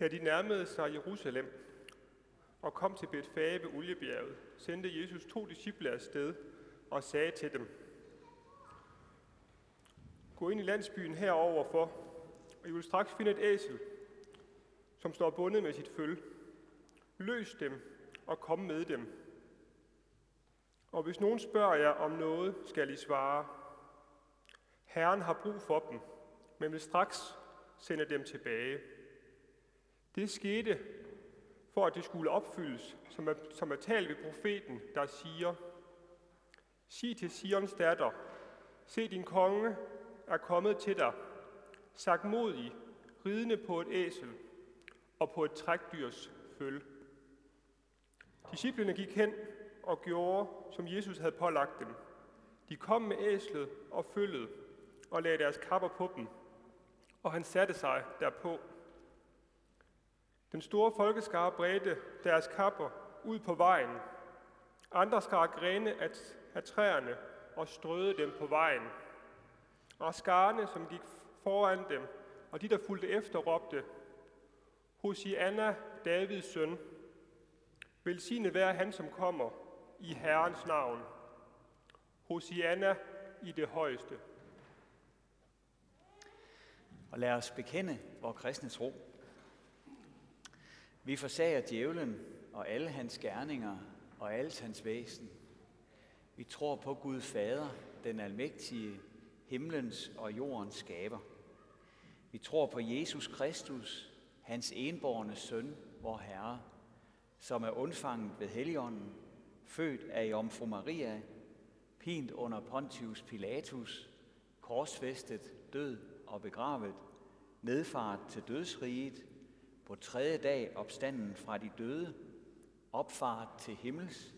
Da de nærmede sig Jerusalem og kom til Betfage ved Oliebjerget, sendte Jesus to disciple afsted og sagde til dem, Gå ind i landsbyen heroverfor, og I vil straks finde et æsel, som står bundet med sit føl. Løs dem og kom med dem. Og hvis nogen spørger jer om noget, skal I svare, Herren har brug for dem, men vil straks sende dem tilbage. Det skete, for at det skulle opfyldes, som er, som er talt ved profeten, der siger, Sig til Sions datter, se din konge er kommet til dig, sagt modig, ridende på et æsel og på et trækdyrs føl. Disciplene gik hen og gjorde, som Jesus havde pålagt dem. De kom med æslet og følget og lagde deres kapper på dem, og han satte sig derpå. Den store folkeskare bredte deres kapper ud på vejen. Andre skar grene af træerne og strøede dem på vejen. Og skarne, som gik foran dem, og de, der fulgte efter, råbte, Hosianna, Davids søn, velsignet være han, som kommer i Herrens navn. Hosianna i det højeste. Og lad os bekende vores kristne tro. Vi forsager djævlen og alle hans gerninger og alt hans væsen. Vi tror på Gud Fader, den almægtige, himlens og jordens skaber. Vi tror på Jesus Kristus, hans enborne søn, vor Herre, som er undfanget ved Helligånden, født af Jomfru Maria, pint under Pontius Pilatus, korsfæstet, død og begravet, nedfart til dødsriget, på tredje dag opstanden fra de døde, opfart til himmels,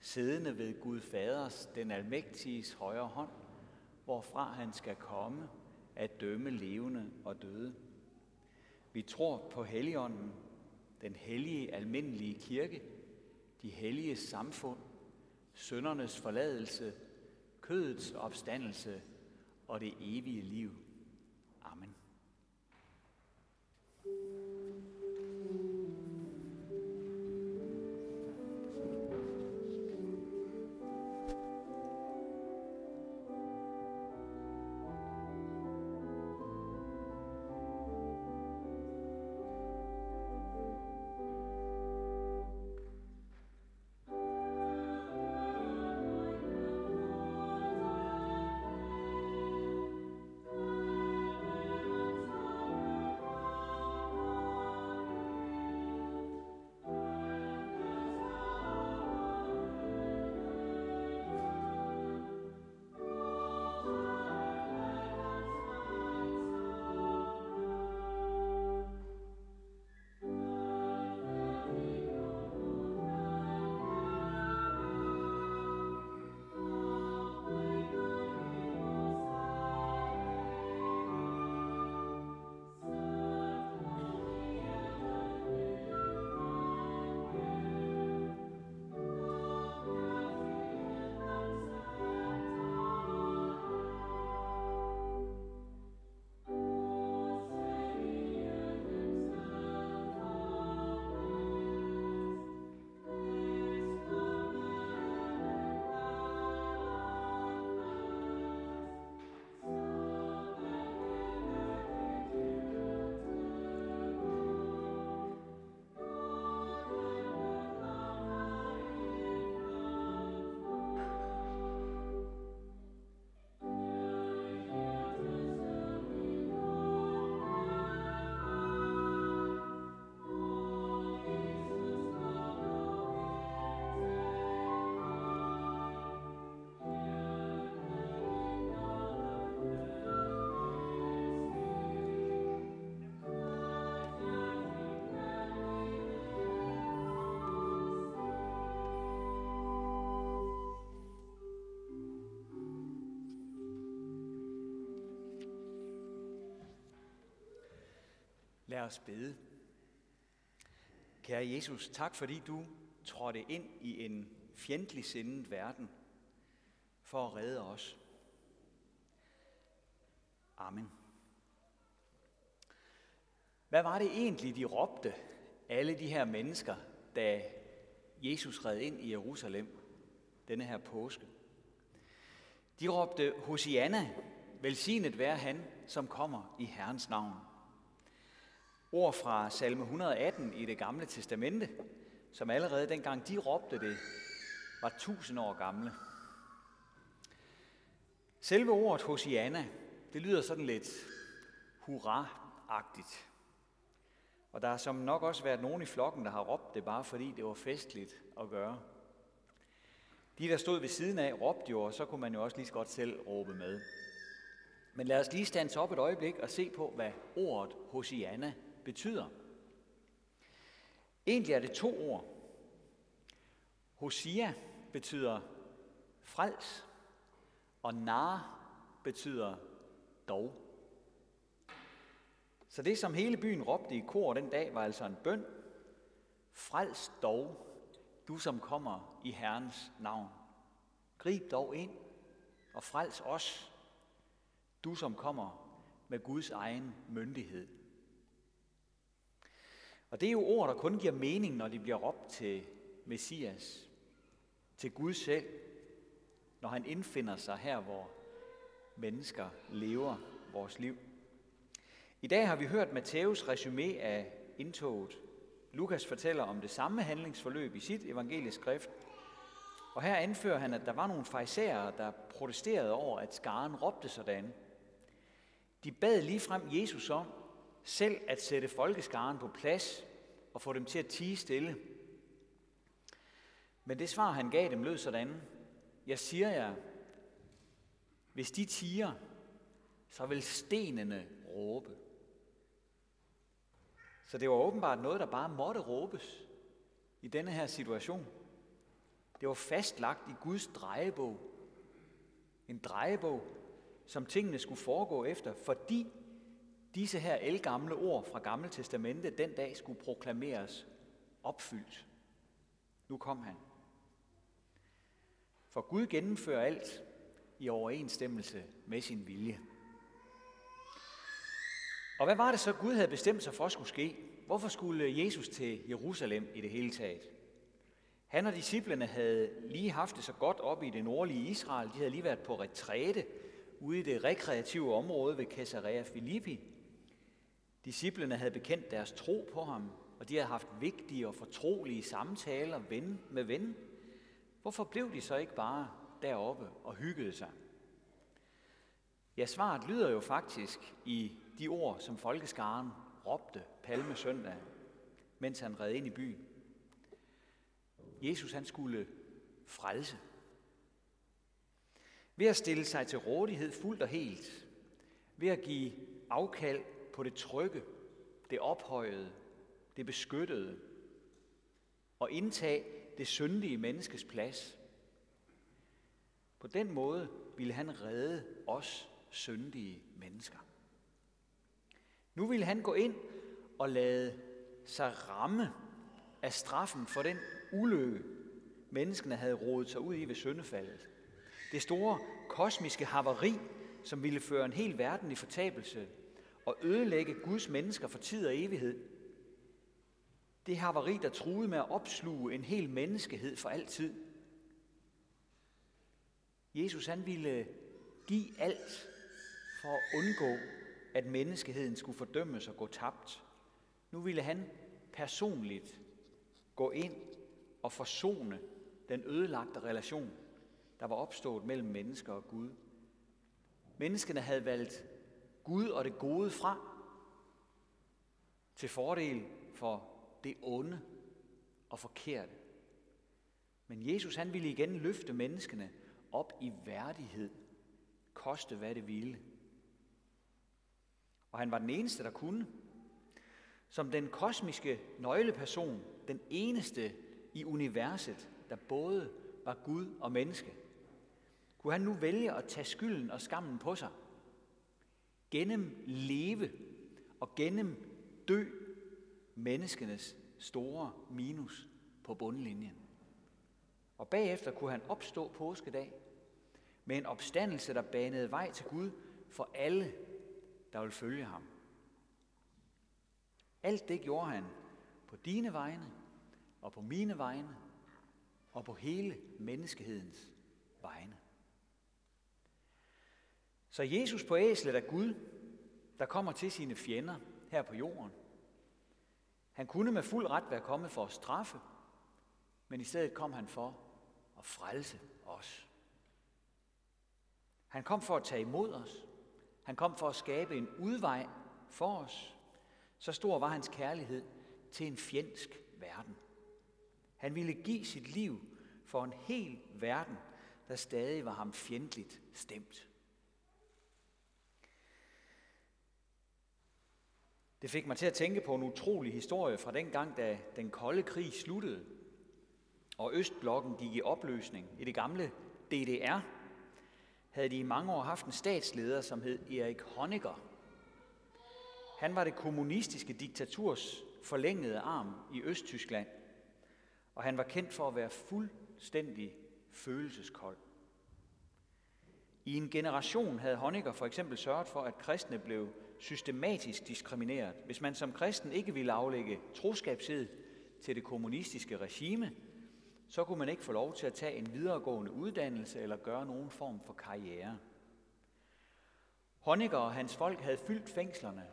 siddende ved Gud Faders, den almægtiges højre hånd, hvorfra han skal komme at dømme levende og døde. Vi tror på Helligånden, den hellige almindelige kirke, de hellige samfund, søndernes forladelse, kødets opstandelse og det evige liv. Lad os bede. Kære Jesus, tak fordi du trådte ind i en fjendtlig sindet verden for at redde os. Amen. Hvad var det egentlig, de råbte, alle de her mennesker, da Jesus red ind i Jerusalem denne her påske? De råbte, Hosianna, velsignet være han, som kommer i Herrens navn. Ord fra salme 118 i det gamle testamente, som allerede dengang de råbte det, var tusind år gamle. Selve ordet Hosianna, det lyder sådan lidt hurra-agtigt. Og der har som nok også været nogen i flokken, der har råbt det bare fordi det var festligt at gøre. De, der stod ved siden af, råbte jo, og så kunne man jo også lige så godt selv råbe med. Men lad os lige stande op et øjeblik og se på, hvad ordet Hosianna betyder. Egentlig er det to ord. Hosia betyder frels, og nar betyder dog. Så det, som hele byen råbte i kor den dag, var altså en bøn. Frels dog, du som kommer i Herrens navn. Grib dog ind og frels os, du som kommer med Guds egen myndighed. Og det er jo ord, der kun giver mening, når de bliver råbt til Messias, til Gud selv, når han indfinder sig her, hvor mennesker lever vores liv. I dag har vi hørt Matthæus resume af indtoget. Lukas fortæller om det samme handlingsforløb i sit evangelieskrift, og her anfører han, at der var nogle fejserer, der protesterede over, at skaren råbte sådan. De bad lige frem Jesus om selv at sætte folkeskaren på plads og få dem til at tige stille. Men det svar, han gav dem, lød sådan. Jeg siger jer, hvis de tiger, så vil stenene råbe. Så det var åbenbart noget, der bare måtte råbes i denne her situation. Det var fastlagt i Guds drejebog. En drejebog, som tingene skulle foregå efter, fordi disse her elgamle ord fra Gamle Testamente den dag skulle proklameres opfyldt. Nu kom han. For Gud gennemfører alt i overensstemmelse med sin vilje. Og hvad var det så, Gud havde bestemt sig for at skulle ske? Hvorfor skulle Jesus til Jerusalem i det hele taget? Han og disciplene havde lige haft det så godt op i det nordlige Israel. De havde lige været på retræte ude i det rekreative område ved Caesarea Philippi. Disciplerne havde bekendt deres tro på ham, og de havde haft vigtige og fortrolige samtaler ven med ven. Hvorfor blev de så ikke bare deroppe og hyggede sig? Ja, svaret lyder jo faktisk i de ord, som folkeskaren råbte palme søndag, mens han red ind i byen. Jesus han skulle frelse. Ved at stille sig til rådighed fuldt og helt, ved at give afkald på det trygge, det ophøjede, det beskyttede, og indtage det syndige menneskes plads. På den måde ville han redde os syndige mennesker. Nu vil han gå ind og lade sig ramme af straffen for den ulykke, menneskene havde rodet sig ud i ved syndefaldet. Det store kosmiske havari, som ville føre en hel verden i fortabelse og ødelægge Guds mennesker for tid og evighed. Det havari, der truede med at opsluge en hel menneskehed for altid. Jesus han ville give alt for at undgå, at menneskeheden skulle fordømmes og gå tabt. Nu ville han personligt gå ind og forsone den ødelagte relation, der var opstået mellem mennesker og Gud. Menneskene havde valgt Gud og det gode fra til fordel for det onde og forkerte. Men Jesus han ville igen løfte menneskene op i værdighed, koste hvad det ville. Og han var den eneste, der kunne. Som den kosmiske nøgleperson, den eneste i universet, der både var Gud og menneske, kunne han nu vælge at tage skylden og skammen på sig. Gennem leve og gennem dø menneskenes store minus på bundlinjen. Og bagefter kunne han opstå påskedag med en opstandelse, der banede vej til Gud for alle, der vil følge ham. Alt det gjorde han på dine vegne og på mine vegne og på hele menneskehedens vegne. Så Jesus på æslet er Gud, der kommer til sine fjender her på jorden. Han kunne med fuld ret være kommet for at straffe, men i stedet kom han for at frelse os. Han kom for at tage imod os. Han kom for at skabe en udvej for os. Så stor var hans kærlighed til en fjendsk verden. Han ville give sit liv for en hel verden, der stadig var ham fjendtligt stemt. Det fik mig til at tænke på en utrolig historie fra den gang, da den kolde krig sluttede, og Østblokken gik i opløsning i det gamle DDR, havde de i mange år haft en statsleder, som hed Erik Honecker. Han var det kommunistiske diktaturs forlængede arm i Østtyskland, og han var kendt for at være fuldstændig følelseskold. I en generation havde Honecker for eksempel sørget for, at kristne blev systematisk diskrimineret. Hvis man som kristen ikke ville aflægge troskabshed til det kommunistiske regime, så kunne man ikke få lov til at tage en videregående uddannelse eller gøre nogen form for karriere. Honecker og hans folk havde fyldt fængslerne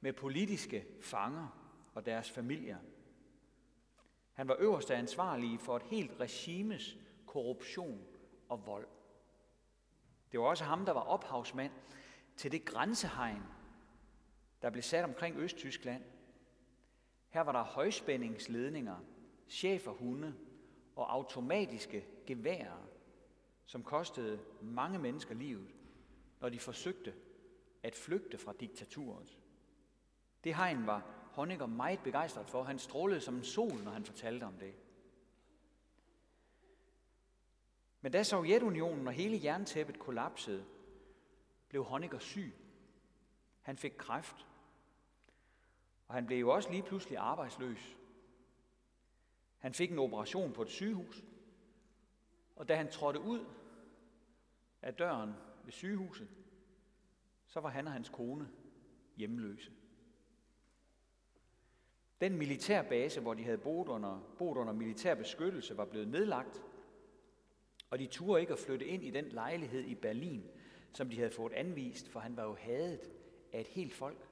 med politiske fanger og deres familier. Han var øverste ansvarlig for et helt regimes korruption og vold. Det var også ham, der var ophavsmand til det grænsehegn, der blev sat omkring Østtyskland. Her var der højspændingsledninger, cheferhunde og automatiske geværer, som kostede mange mennesker livet, når de forsøgte at flygte fra diktaturet. Det hegn var Honecker meget begejstret for. Han strålede som en sol, når han fortalte om det. Men da Sovjetunionen og hele jerntæppet kollapsede, blev Honecker syg. Han fik kræft. Og han blev jo også lige pludselig arbejdsløs. Han fik en operation på et sygehus, og da han trådte ud af døren ved sygehuset, så var han og hans kone hjemløse. Den militærbase, hvor de havde boet under, boet under militær beskyttelse, var blevet nedlagt, og de turde ikke at flytte ind i den lejlighed i Berlin, som de havde fået anvist, for han var jo hadet af et helt folk.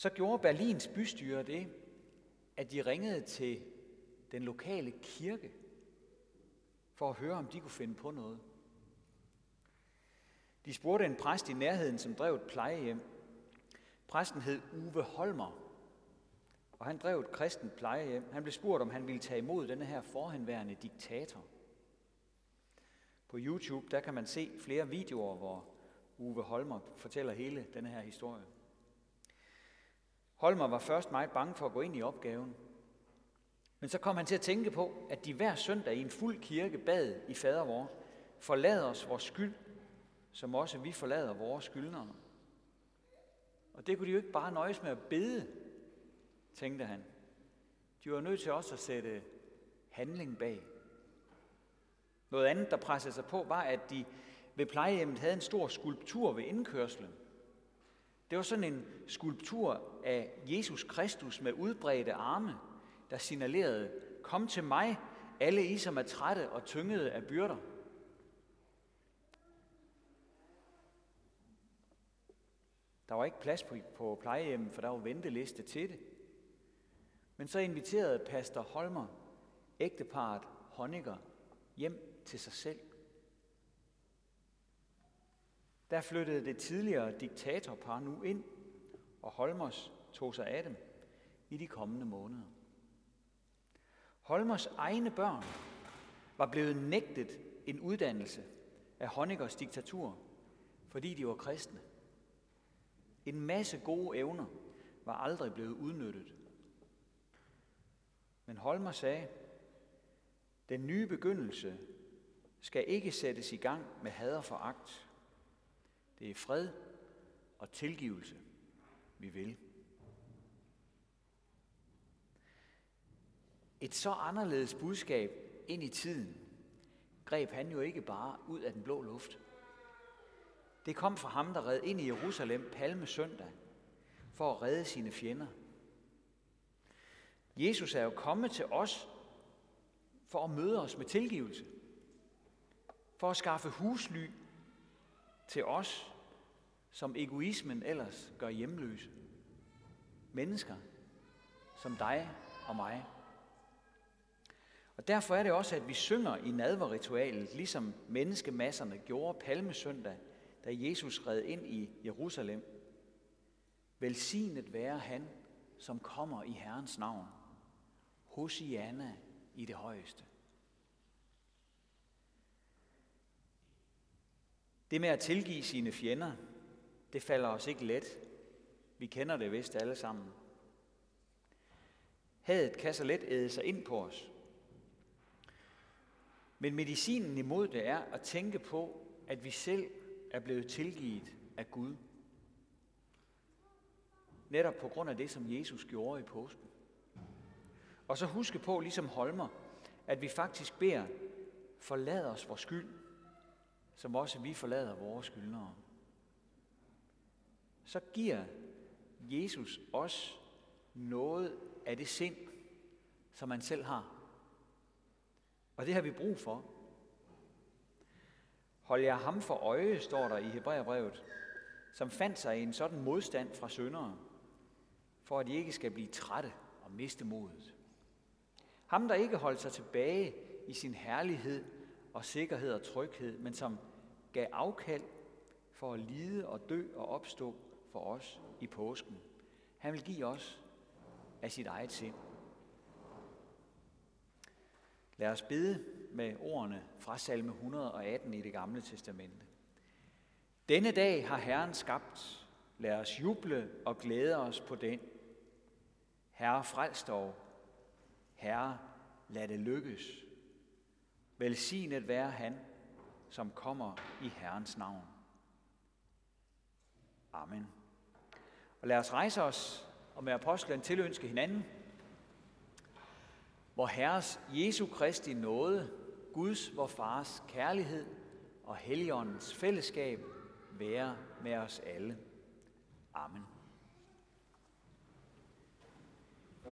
Så gjorde Berlins bystyre det, at de ringede til den lokale kirke for at høre, om de kunne finde på noget. De spurgte en præst i nærheden, som drev et plejehjem. Præsten hed Uwe Holmer, og han drev et kristent plejehjem. Han blev spurgt, om han ville tage imod denne her forhenværende diktator. På YouTube, der kan man se flere videoer, hvor Uwe Holmer fortæller hele denne her historie. Holmer var først meget bange for at gå ind i opgaven. Men så kom han til at tænke på, at de hver søndag i en fuld kirke bad i fadervor, forlad os vores skyld, som også vi forlader vores skyldnere. Og det kunne de jo ikke bare nøjes med at bede, tænkte han. De var nødt til også at sætte handling bag. Noget andet, der pressede sig på, var, at de ved plejehjemmet havde en stor skulptur ved indkørslen. Det var sådan en skulptur af Jesus Kristus med udbredte arme, der signalerede, kom til mig, alle I, som er trætte og tyngede af byrder. Der var ikke plads på, på plejehjemmet, for der var venteliste til det. Men så inviterede pastor Holmer ægteparet Honniger hjem til sig selv. Der flyttede det tidligere diktatorpar nu ind, og Holmers tog sig af dem i de kommende måneder. Holmers egne børn var blevet nægtet en uddannelse af Honeckers diktatur, fordi de var kristne. En masse gode evner var aldrig blevet udnyttet. Men Holmer sagde, den nye begyndelse skal ikke sættes i gang med had og foragt. Det er fred og tilgivelse, vi vil. Et så anderledes budskab ind i tiden greb han jo ikke bare ud af den blå luft. Det kom fra ham, der red ind i Jerusalem palme søndag for at redde sine fjender. Jesus er jo kommet til os for at møde os med tilgivelse. For at skaffe husly til os, som egoismen ellers gør hjemløse. Mennesker som dig og mig. Og derfor er det også, at vi synger i nadverritualet, ligesom menneskemasserne gjorde palmesøndag, da Jesus red ind i Jerusalem. Velsignet være han, som kommer i Herrens navn. Hosianna i det højeste. Det med at tilgive sine fjender, det falder os ikke let. Vi kender det vist alle sammen. Hadet kan så let æde sig ind på os. Men medicinen imod det er at tænke på, at vi selv er blevet tilgivet af Gud. Netop på grund af det, som Jesus gjorde i påsken. Og så huske på, ligesom Holmer, at vi faktisk beder, forlad os vores skyld, som også vi forlader vores skyldnere. Så giver Jesus os noget af det sind, som man selv har. Og det har vi brug for. Hold jer ham for øje, står der i Hebræerbrevet, som fandt sig i en sådan modstand fra syndere, for at de ikke skal blive trætte og miste modet. Ham, der ikke holdt sig tilbage i sin herlighed og sikkerhed og tryghed, men som gav afkald for at lide og dø og opstå for os i påsken. Han vil give os af sit eget sind. Lad os bede med ordene fra salme 118 i det gamle testamente. Denne dag har Herren skabt. Lad os juble og glæde os på den. Herre, frels dog. Herre, lad det lykkes. Velsignet være han, som kommer i Herrens navn. Amen. Og lad os rejse os og med apostlen tilønske hinanden, hvor Herres Jesu Kristi nåde, Guds, vor Fars kærlighed og Helligåndens fællesskab være med os alle. Amen.